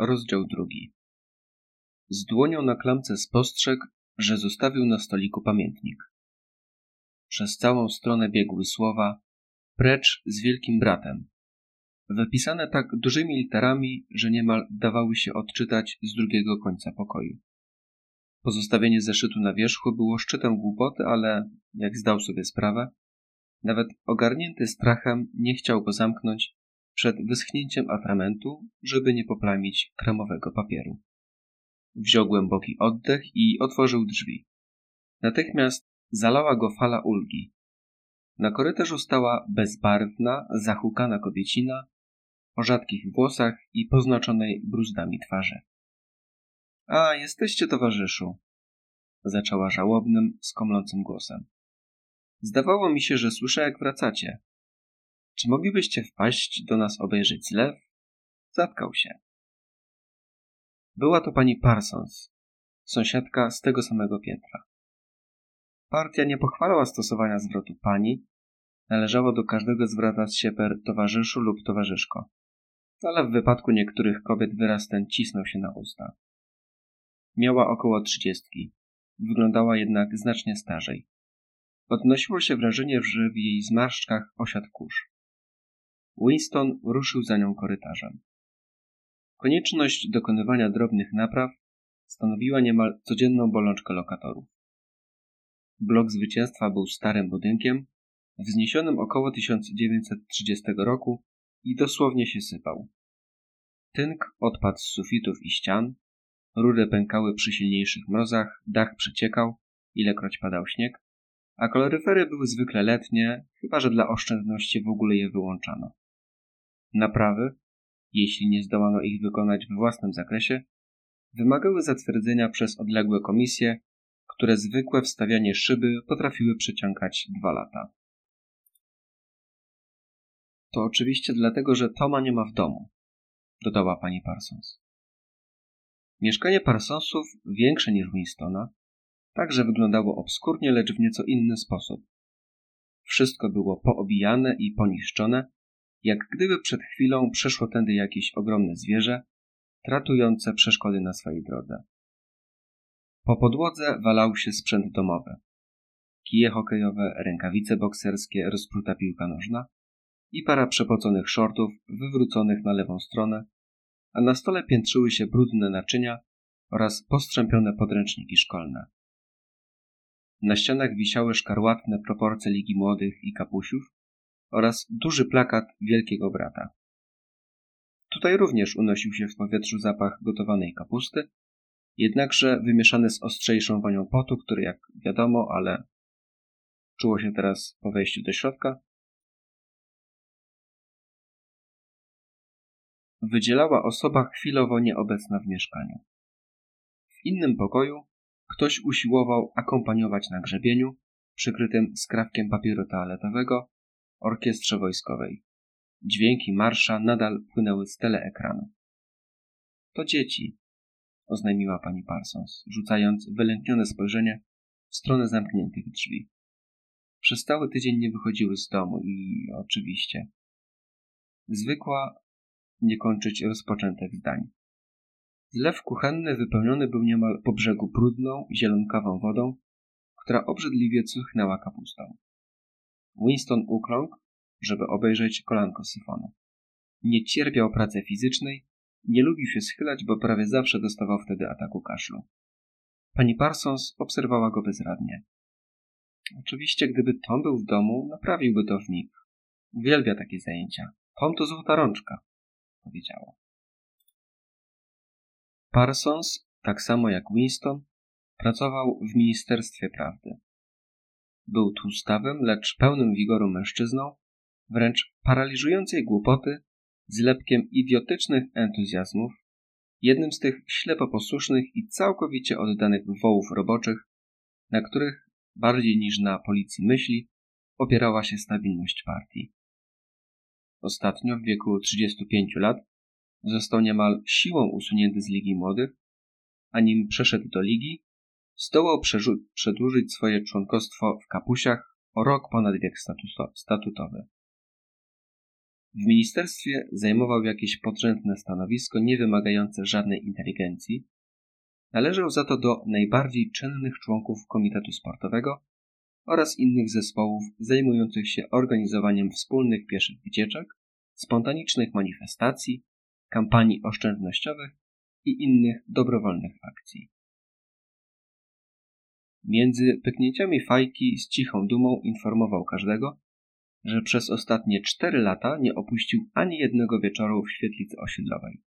Rozdział drugi. Z dłonią na klamce spostrzegł, że zostawił na stoliku pamiętnik. Przez całą stronę biegły słowa precz z wielkim bratem. Wypisane tak dużymi literami, że niemal dawały się odczytać z drugiego końca pokoju. Pozostawienie zeszytu na wierzchu było szczytem głupoty, ale, jak zdał sobie sprawę, nawet ogarnięty strachem nie chciał go zamknąć przed wyschnięciem atramentu, żeby nie poplamić kremowego papieru. Wziął głęboki oddech i otworzył drzwi. Natychmiast zalała go fala ulgi. Na korytarzu stała bezbarwna, zahukana kobiecina o rzadkich włosach i poznaczonej bruzdami twarzy. A, jesteście, towarzyszu, zaczęła żałobnym, skomlącym głosem. Zdawało mi się, że słyszę, jak wracacie. Czy moglibyście wpaść do nas obejrzeć zlew? Zatkał się. Była to pani Parsons, sąsiadka z tego samego piętra. Partia nie pochwalała stosowania zwrotu pani, należało do każdego zwracać się per towarzyszu lub towarzyszko, ale w wypadku niektórych kobiet wyraz ten cisnął się na usta. Miała około trzydziestki, wyglądała jednak znacznie starzej. Odnosiło się wrażenie, że w jej zmarszczkach osiadł kurz. Winston ruszył za nią korytarzem. Konieczność dokonywania drobnych napraw stanowiła niemal codzienną bolączkę lokatorów. Blok Zwycięstwa był starym budynkiem, wzniesionym około 1930 roku i dosłownie się sypał. Tynk odpadł z sufitów i ścian, rury pękały przy silniejszych mrozach, dach przeciekał, ilekroć padał śnieg, a koloryfery były zwykle letnie, chyba że dla oszczędności w ogóle je wyłączano. Naprawy, jeśli nie zdołano ich wykonać w własnym zakresie, wymagały zatwierdzenia przez odległe komisje, które zwykłe wstawianie szyby potrafiły przeciągać dwa lata. To oczywiście dlatego, że Toma nie ma w domu, dodała pani Parsons. Mieszkanie Parsonsów, większe niż Winstona, także wyglądało obskurnie, lecz w nieco inny sposób. Wszystko było poobijane i poniszczone, jak gdyby przed chwilą przeszło tędy jakieś ogromne zwierzę, tratujące przeszkody na swojej drodze. Po podłodze walał się sprzęt domowy. Kije hokejowe, rękawice bokserskie, rozpruta piłka nożna i para przepoconych shortów wywróconych na lewą stronę, a na stole piętrzyły się brudne naczynia oraz postrzępione podręczniki szkolne. Na ścianach wisiały szkarłatne proporcje Ligi Młodych i Kapusiów oraz duży plakat Wielkiego Brata. Tutaj również unosił się w powietrzu zapach gotowanej kapusty, jednakże wymieszany z ostrzejszą wonią potu, który jak wiadomo, ale czuło się teraz po wejściu do środka, wydzielała osoba chwilowo nieobecna w mieszkaniu. W innym pokoju ktoś usiłował akompaniować na grzebieniu, przykrytym skrawkiem papieru toaletowego, orkiestrze wojskowej. Dźwięki marsza nadal płynęły z teleekranu. To dzieci, oznajmiła pani Parsons, rzucając wylęknione spojrzenie w stronę zamkniętych drzwi. Przez cały tydzień nie wychodziły z domu i oczywiście zwykła nie kończyć rozpoczętych zdań. Zlew kuchenny wypełniony był niemal po brzegu brudną, zielonkawą wodą, która obrzydliwie cuchnęła kapustą. Winston ukląkł, żeby obejrzeć kolanko syfonu. Nie cierpiał pracy fizycznej, nie lubił się schylać, bo prawie zawsze dostawał wtedy ataku kaszlu. Pani Parsons obserwowała go bezradnie. Oczywiście, gdyby Tom był w domu, naprawiłby to w mig. Uwielbia takie zajęcia. Tom to złota rączka, powiedziała. Parsons, tak samo jak Winston, pracował w Ministerstwie Prawdy. Był tłustawym, lecz pełnym wigoru mężczyzną, wręcz paraliżującej głupoty, z lepkiem idiotycznych entuzjazmów, jednym z tych ślepo posłusznych i całkowicie oddanych wołów roboczych, na których, bardziej niż na policji myśli, opierała się stabilność partii. Ostatnio, w wieku 35 lat, został niemal siłą usunięty z Ligi Młodych, a nim przeszedł do Ligi, zdołał przedłużyć swoje członkostwo w kapusiach o rok ponad wiek statutowy. W ministerstwie zajmował jakieś podrzędne stanowisko niewymagające żadnej inteligencji. Należał za to do najbardziej czynnych członków Komitetu Sportowego oraz innych zespołów zajmujących się organizowaniem wspólnych pieszych wycieczek, spontanicznych manifestacji, kampanii oszczędnościowych i innych dobrowolnych akcji. Między pyknięciami fajki z cichą dumą informował każdego, że przez ostatnie cztery lata nie opuścił ani jednego wieczoru w świetlicy osiedlowej.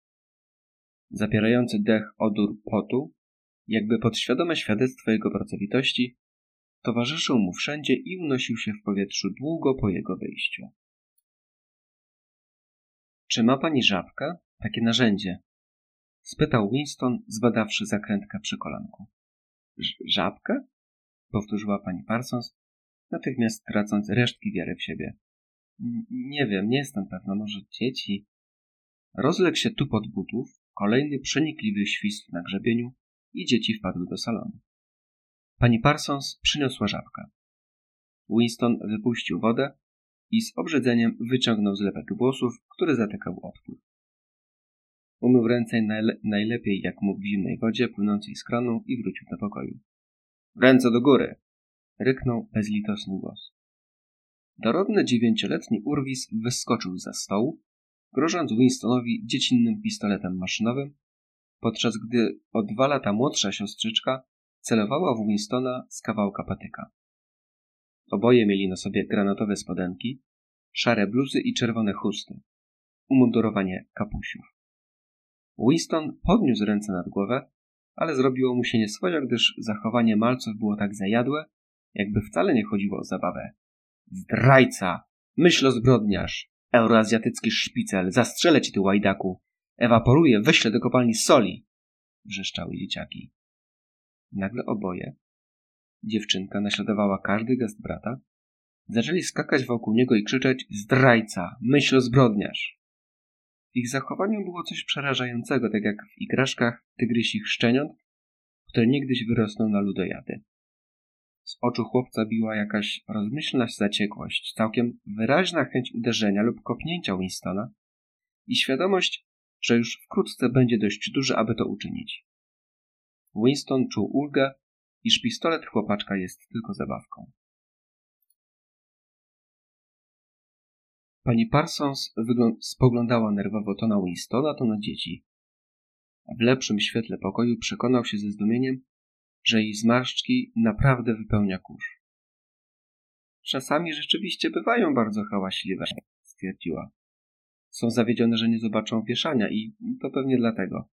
Zapierający dech odór potu, jakby podświadome świadectwo jego pracowitości, towarzyszył mu wszędzie i unosił się w powietrzu długo po jego wyjściu. Czy ma pani żabkę? Takie narzędzie? spytał Winston, zbadawszy zakrętkę przy kolanku. Żabkę? powtórzyła pani Parsons, natychmiast tracąc resztki wiary w siebie. Nie wiem, nie jestem pewna, może dzieci. Rozległ się tu pod butów, kolejny przenikliwy świst na grzebieniu i dzieci wpadły do salonu. Pani Parsons przyniosła żabkę. Winston wypuścił wodę i z obrzedzeniem wyciągnął zlepek włosów, który zatykał odpływ. Umył ręce najle najlepiej jak mógł w zimnej wodzie płynącej z kranu i wrócił do pokoju. Ręce do góry! ryknął bezlitosny głos. Dorodny dziewięcioletni Urwis wyskoczył za stołu, grożąc Winstonowi dziecinnym pistoletem maszynowym, podczas gdy o dwa lata młodsza siostrzyczka celowała w Winstona z kawałka patyka. Oboje mieli na sobie granatowe spodenki, szare bluzy i czerwone chusty, umundurowanie kapusiów. Winston podniósł ręce nad głowę, ale zrobiło mu się nieswojo, gdyż zachowanie malców było tak zajadłe, jakby wcale nie chodziło o zabawę. Zdrajca! Myślozbrodniarz! Euroazjatycki szpicel! Zastrzelę ci ty, łajdaku! Ewaporuję, wyślę do kopalni soli! Wrzeszczały dzieciaki. Nagle oboje, dziewczynka naśladowała każdy gest brata, zaczęli skakać wokół niego i krzyczeć zdrajca, myślozbrodniarz. Ich zachowaniu było coś przerażającego, tak jak w igraszkach tygrysich szczeniąt, które niegdyś wyrosną na ludojady. Z oczu chłopca biła jakaś rozmyślna zaciekłość, całkiem wyraźna chęć uderzenia lub kopnięcia Winstona i świadomość, że już wkrótce będzie dość duży, aby to uczynić. Winston czuł ulgę, iż pistolet chłopaczka jest tylko zabawką. Pani Parsons spoglądała nerwowo to na Winstona, to na dzieci. W lepszym świetle pokoju przekonał się ze zdumieniem, że jej zmarszczki naprawdę wypełnia kurz. Czasami rzeczywiście bywają bardzo hałaśliwe, stwierdziła. Są zawiedzione, że nie zobaczą wieszania i to pewnie dlatego.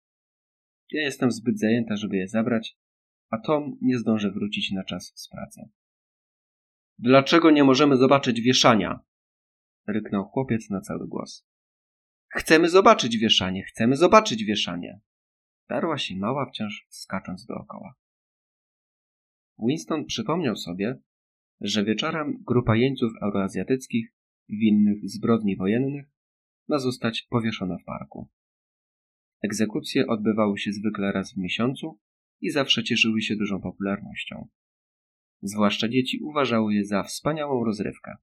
Ja jestem zbyt zajęta, żeby je zabrać, a Tom nie zdąży wrócić na czas z pracy. Dlaczego nie możemy zobaczyć wieszania? Ryknął chłopiec na cały głos. Chcemy zobaczyć wieszanie, chcemy zobaczyć wieszanie. Darła się mała wciąż skacząc dookoła. Winston przypomniał sobie, że wieczorem grupa jeńców euroazjatyckich, winnych zbrodni wojennych, ma zostać powieszona w parku. Egzekucje odbywały się zwykle raz w miesiącu i zawsze cieszyły się dużą popularnością. Zwłaszcza dzieci uważały je za wspaniałą rozrywkę.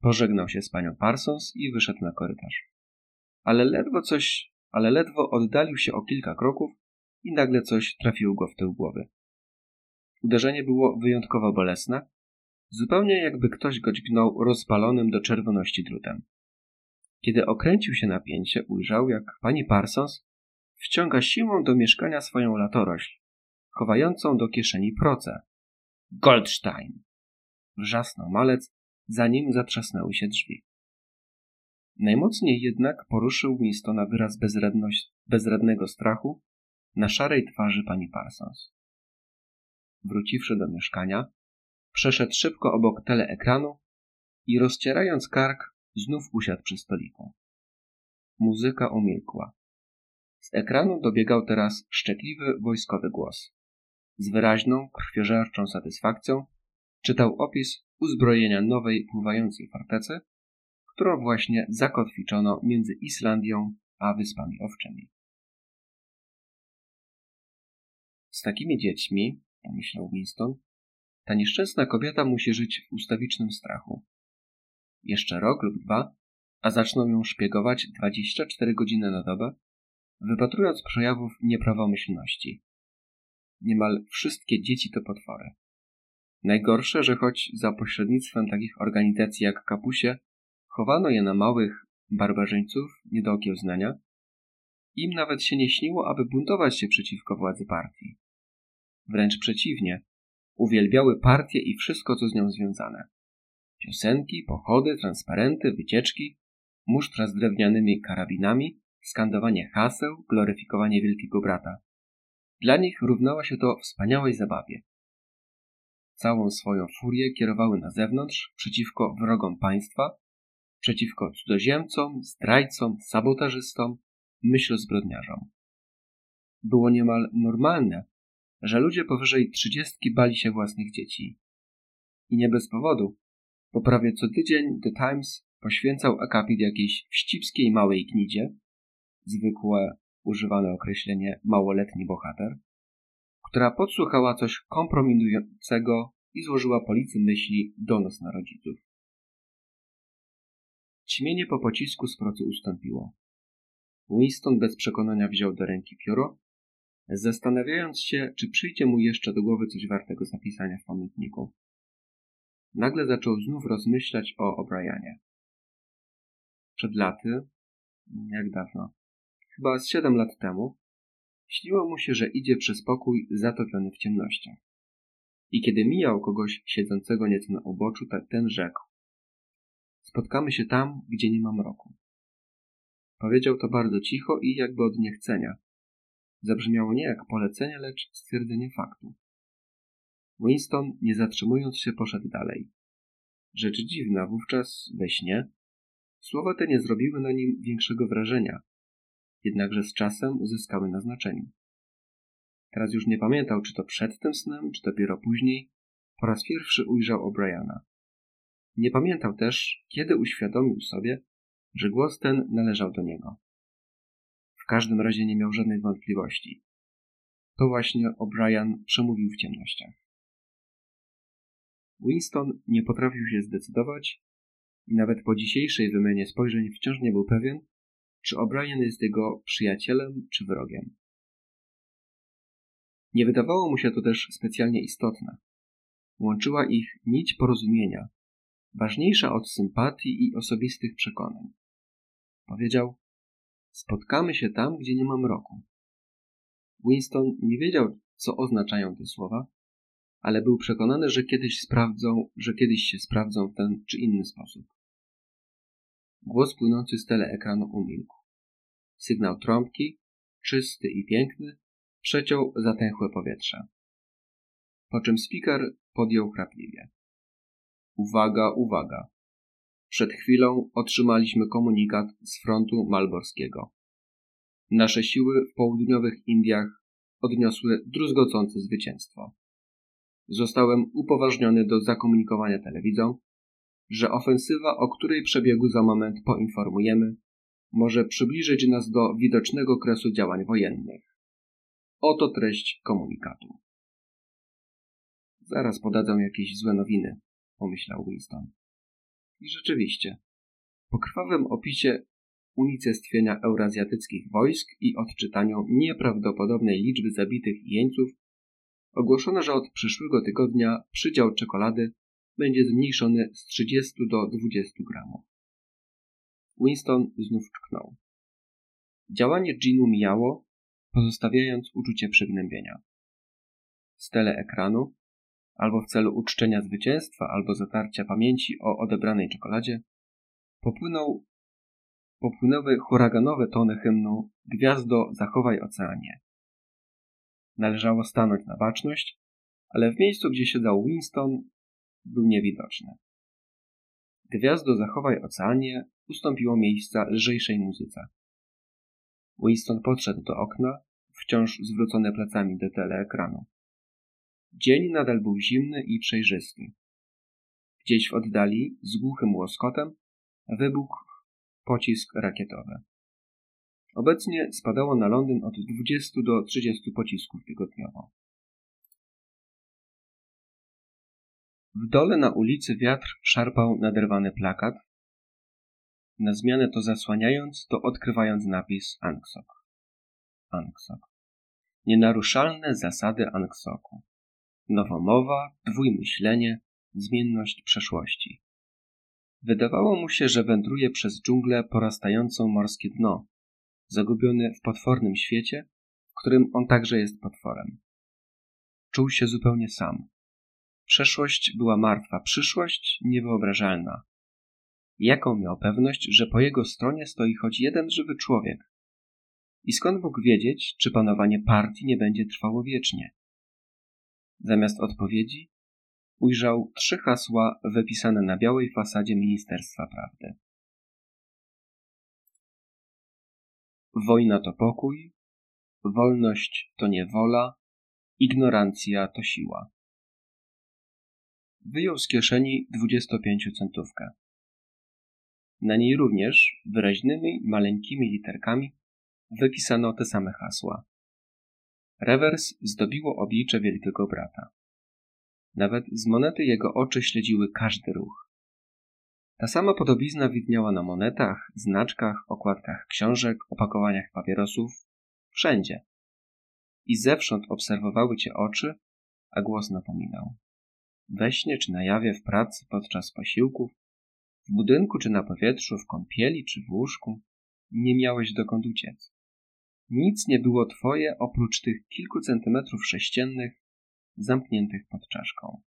Pożegnał się z panią Parsons i wyszedł na korytarz. Ale ledwo coś, ale ledwo oddalił się o kilka kroków i nagle coś trafiło go w tył głowy. Uderzenie było wyjątkowo bolesne, zupełnie jakby ktoś go dźgnął rozpalonym do czerwoności drutem. Kiedy okręcił się na pięcie, ujrzał, jak pani Parsons wciąga siłą do mieszkania swoją latorośl, chowającą do kieszeni proce. Goldstein! Wrzasnął malec, zanim zatrzasnęły się drzwi. Najmocniej jednak poruszył Winstona wyraz bezradnego strachu na szarej twarzy pani Parsons. Wróciwszy do mieszkania, przeszedł szybko obok teleekranu i rozcierając kark, znów usiadł przy stoliku. Muzyka umilkła. Z ekranu dobiegał teraz szczekliwy wojskowy głos. Z wyraźną, krwiożerczą satysfakcją czytał opis uzbrojenia nowej pływającej fortecy, którą właśnie zakotwiczono między Islandią a Wyspami Owczymi. Z takimi dziećmi, pomyślał Winston, ta nieszczęsna kobieta musi żyć w ustawicznym strachu. Jeszcze rok lub dwa a zaczną ją szpiegować 24 godziny na dobę, wypatrując przejawów nieprawomyślności. Niemal wszystkie dzieci to potwory. Najgorsze, że choć za pośrednictwem takich organizacji jak Kapusie chowano je na małych barbarzyńców nie do okiełznania, im nawet się nie śniło, aby buntować się przeciwko władzy partii. Wręcz przeciwnie, uwielbiały partię i wszystko, co z nią związane. Piosenki, pochody, transparenty, wycieczki, musztra z drewnianymi karabinami, skandowanie haseł, gloryfikowanie Wielkiego Brata. Dla nich równała się to wspaniałej zabawie. Całą swoją furię kierowały na zewnątrz, przeciwko wrogom państwa, przeciwko cudzoziemcom, zdrajcom, sabotażystom, myślozbrodniarzom. Było niemal normalne, że ludzie powyżej trzydziestki bali się własnych dzieci. I nie bez powodu, bo prawie co tydzień The Times poświęcał akapit jakiejś wścibskiej małej gnidzie, zwykłe używane określenie małoletni bohater, która podsłuchała coś kompromitującego i złożyła policji myśli donos na rodziców. Ćmienie po pocisku z procy ustąpiło. Winston bez przekonania wziął do ręki pióro, zastanawiając się, czy przyjdzie mu jeszcze do głowy coś wartego zapisania w pamiętniku. Nagle zaczął znów rozmyślać o O'Brianie. Przed laty, jak dawno, chyba z siedem lat temu, śniło mu się, że idzie przez pokój zatopiony w ciemnościach. I kiedy mijał kogoś siedzącego nieco na uboczu, ten rzekł: Spotkamy się tam, gdzie nie ma mroku. Powiedział to bardzo cicho i jakby od niechcenia. Zabrzmiało nie jak polecenie, lecz stwierdzenie faktu. Winston, nie zatrzymując się, poszedł dalej. Rzecz dziwna, wówczas we śnie słowa te nie zrobiły na nim większego wrażenia, jednakże z czasem zyskały na znaczeniu. Teraz już nie pamiętał, czy to przed tym snem, czy dopiero później, po raz pierwszy ujrzał O'Briana. Nie pamiętał też, kiedy uświadomił sobie, że głos ten należał do niego. W każdym razie nie miał żadnej wątpliwości. To właśnie O'Brien przemówił w ciemnościach. Winston nie potrafił się zdecydować i nawet po dzisiejszej wymianie spojrzeń wciąż nie był pewien, czy O'Brien jest jego przyjacielem czy wrogiem. Nie wydawało mu się to też specjalnie istotne. Łączyła ich nić porozumienia, ważniejsza od sympatii i osobistych przekonań. Powiedział: Spotkamy się tam, gdzie nie ma mroku. Winston nie wiedział, co oznaczają te słowa, ale był przekonany, że kiedyś sprawdzą, że kiedyś się sprawdzą w ten czy inny sposób. Głos płynący z teleekranu umilkł. Sygnał trąbki, czysty i piękny, przeciął zatęchłe powietrze. Po czym speaker podjął chrapliwie. Uwaga, uwaga. Przed chwilą otrzymaliśmy komunikat z frontu malborskiego. Nasze siły w południowych Indiach odniosły druzgocące zwycięstwo. Zostałem upoważniony do zakomunikowania telewidzom, że ofensywa, o której przebiegu za moment poinformujemy, może przybliżyć nas do widocznego kresu działań wojennych. Oto treść komunikatu. Zaraz podadzą jakieś złe nowiny, pomyślał Winston. I rzeczywiście, po krwawym opisie unicestwienia eurazjatyckich wojsk i odczytaniu nieprawdopodobnej liczby zabitych jeńców, ogłoszono, że od przyszłego tygodnia przydział czekolady będzie zmniejszony z 30 do 20 gramów. Winston znów czknął. Działanie Ginu mijało, pozostawiając uczucie przygnębienia. Z ekranu albo w celu uczczenia zwycięstwa, albo zatarcia pamięci o odebranej czekoladzie, popłynął, popłynęły huraganowe tony hymnu Gwiazdo, zachowaj oceanie. Należało stanąć na baczność, ale w miejscu, gdzie siedział Winston, był niewidoczny. Gwiazdo, zachowaj oceanie ustąpiło miejsca lżejszej muzyce. Winston podszedł do okna, wciąż zwrócone plecami do teleekranu. Dzień nadal był zimny i przejrzysty. Gdzieś w oddali, z głuchym łoskotem, wybuchł pocisk rakietowy. Obecnie spadało na Londyn od 20 do 30 pocisków tygodniowo. W dole na ulicy wiatr szarpał naderwany plakat, na zmianę to zasłaniając, to odkrywając napis Angsok. Angsok. Nienaruszalne zasady Angsoku. Nowomowa, dwójmyślenie, zmienność przeszłości. Wydawało mu się, że wędruje przez dżunglę porastającą morskie dno, zagubiony w potwornym świecie, w którym on także jest potworem. Czuł się zupełnie sam. Przeszłość była martwa, przyszłość niewyobrażalna. Jaką miał pewność, że po jego stronie stoi choć jeden żywy człowiek? I skąd mógł wiedzieć, czy panowanie partii nie będzie trwało wiecznie? Zamiast odpowiedzi, ujrzał trzy hasła wypisane na białej fasadzie Ministerstwa Prawdy. Wojna to pokój, wolność to niewola, ignorancja to siła. Wyjął z kieszeni 25-centówkę. Na niej również wyraźnymi, maleńkimi literkami wypisano te same hasła. Rewers zdobiło oblicze wielkiego brata. Nawet z monety jego oczy śledziły każdy ruch. Ta sama podobizna widniała na monetach, znaczkach, okładkach książek, opakowaniach papierosów, wszędzie. I zewsząd obserwowały cię oczy, a głos napominał. We śnie czy na jawie w pracy podczas posiłków, w budynku czy na powietrzu, w kąpieli czy w łóżku, nie miałeś dokąd uciec. Nic nie było twoje oprócz tych kilku centymetrów sześciennych, zamkniętych pod czaszką.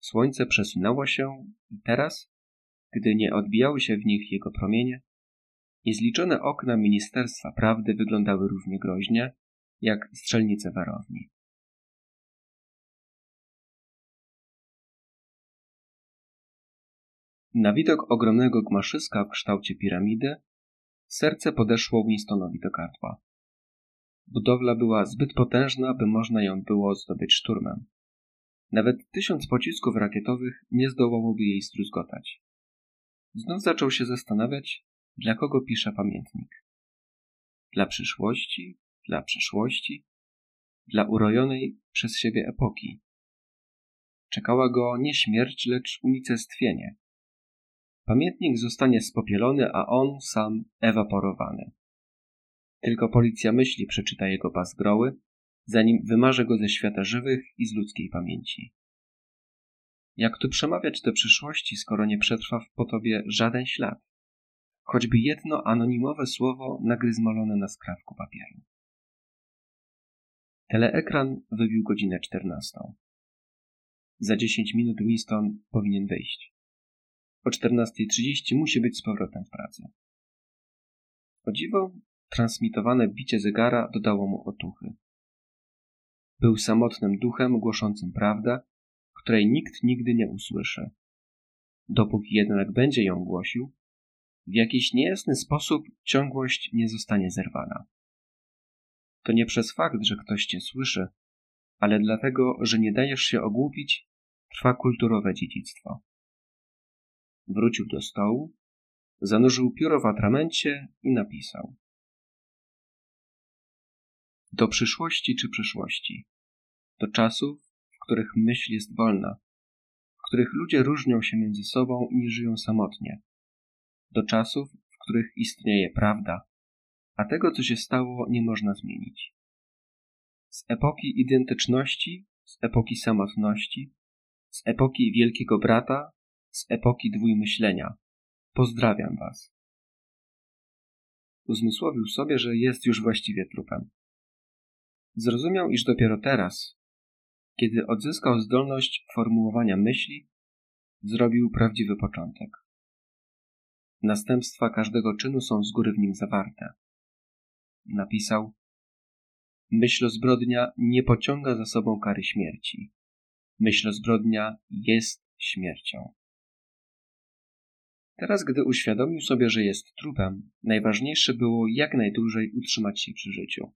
Słońce przesunęło się i teraz, gdy nie odbijały się w nich jego promienie, niezliczone okna Ministerstwa Prawdy wyglądały równie groźnie, jak strzelnice warowni. Na widok ogromnego gmaszyska w kształcie piramidy serce podeszło Winstonowi do gardła. Budowla była zbyt potężna, by można ją było zdobyć szturmem. Nawet tysiąc pocisków rakietowych nie zdołałoby jej struzgotać. Znów zaczął się zastanawiać, dla kogo pisze pamiętnik. Dla przyszłości, dla przeszłości, dla urojonej przez siebie epoki. Czekała go nie śmierć, lecz unicestwienie. Pamiętnik zostanie spopielony, a on sam ewaporowany. Tylko policja myśli przeczyta jego bazgroły, zanim wymarzę go ze świata żywych i z ludzkiej pamięci. Jak tu przemawiać do przyszłości, skoro nie przetrwa po tobie żaden ślad? Choćby jedno anonimowe słowo nagryzmolone na skrawku papieru. Teleekran wybił godzinę czternastą. Za dziesięć minut Winston powinien wyjść. O 14.30 musi być z powrotem w pracy. O dziwo, transmitowane bicie zegara dodało mu otuchy. Był samotnym duchem głoszącym prawdę, której nikt nigdy nie usłyszy. Dopóki jednak będzie ją głosił, w jakiś niejasny sposób ciągłość nie zostanie zerwana. To nie przez fakt, że ktoś cię słyszy, ale dlatego, że nie dajesz się ogłupić, trwa kulturowe dziedzictwo. Wrócił do stołu, zanurzył pióro w atramencie i napisał. Do przyszłości czy przeszłości. Do czasów, w których myśl jest wolna, w których ludzie różnią się między sobą i nie żyją samotnie. Do czasów, w których istnieje prawda, a tego, co się stało, nie można zmienić. Z epoki identyczności, z epoki samotności, z epoki Wielkiego Brata, z epoki dwójmyślenia. Pozdrawiam Was. Uzmysłowił sobie, że jest już właściwie trupem. Zrozumiał, iż dopiero teraz, kiedy odzyskał zdolność formułowania myśli, zrobił prawdziwy początek. Następstwa każdego czynu są z góry w nim zawarte. Napisał: Myśl zbrodnia nie pociąga za sobą kary śmierci. Myśl zbrodnia jest śmiercią. Teraz, gdy uświadomił sobie, że jest trupem, najważniejsze było jak najdłużej utrzymać się przy życiu.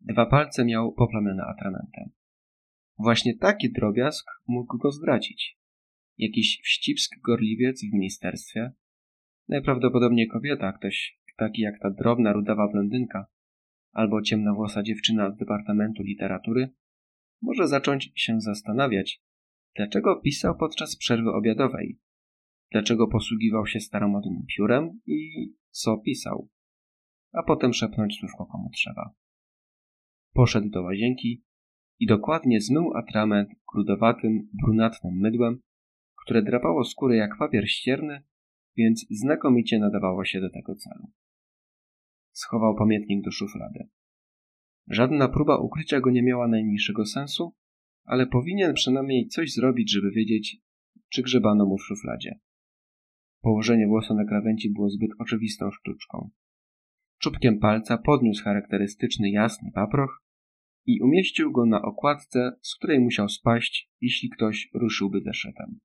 Dwa palce miał poplamione atramentem. Właśnie taki drobiazg mógł go zdradzić. Jakiś wścibsk gorliwiec w ministerstwie, najprawdopodobniej kobieta, ktoś taki jak ta drobna, rudawa blondynka, albo ciemnowłosa dziewczyna z Departamentu Literatury, może zacząć się zastanawiać, dlaczego pisał podczas przerwy obiadowej, dlaczego posługiwał się staromodnym piórem i co pisał, a potem szepnąć słówko komu trzeba. Poszedł do łazienki i dokładnie zmył atrament grudowatym, brunatnym mydłem, które drapało skórę jak papier ścierny, więc znakomicie nadawało się do tego celu. Schował pamiętnik do szuflady. Żadna próba ukrycia go nie miała najmniejszego sensu, ale powinien przynajmniej coś zrobić, żeby wiedzieć, czy grzebano mu w szufladzie. Położenie włosa na krawędzi było zbyt oczywistą sztuczką. Czubkiem palca podniósł charakterystyczny jasny paproch i umieścił go na okładce, z której musiał spaść, jeśli ktoś ruszyłby deszetem.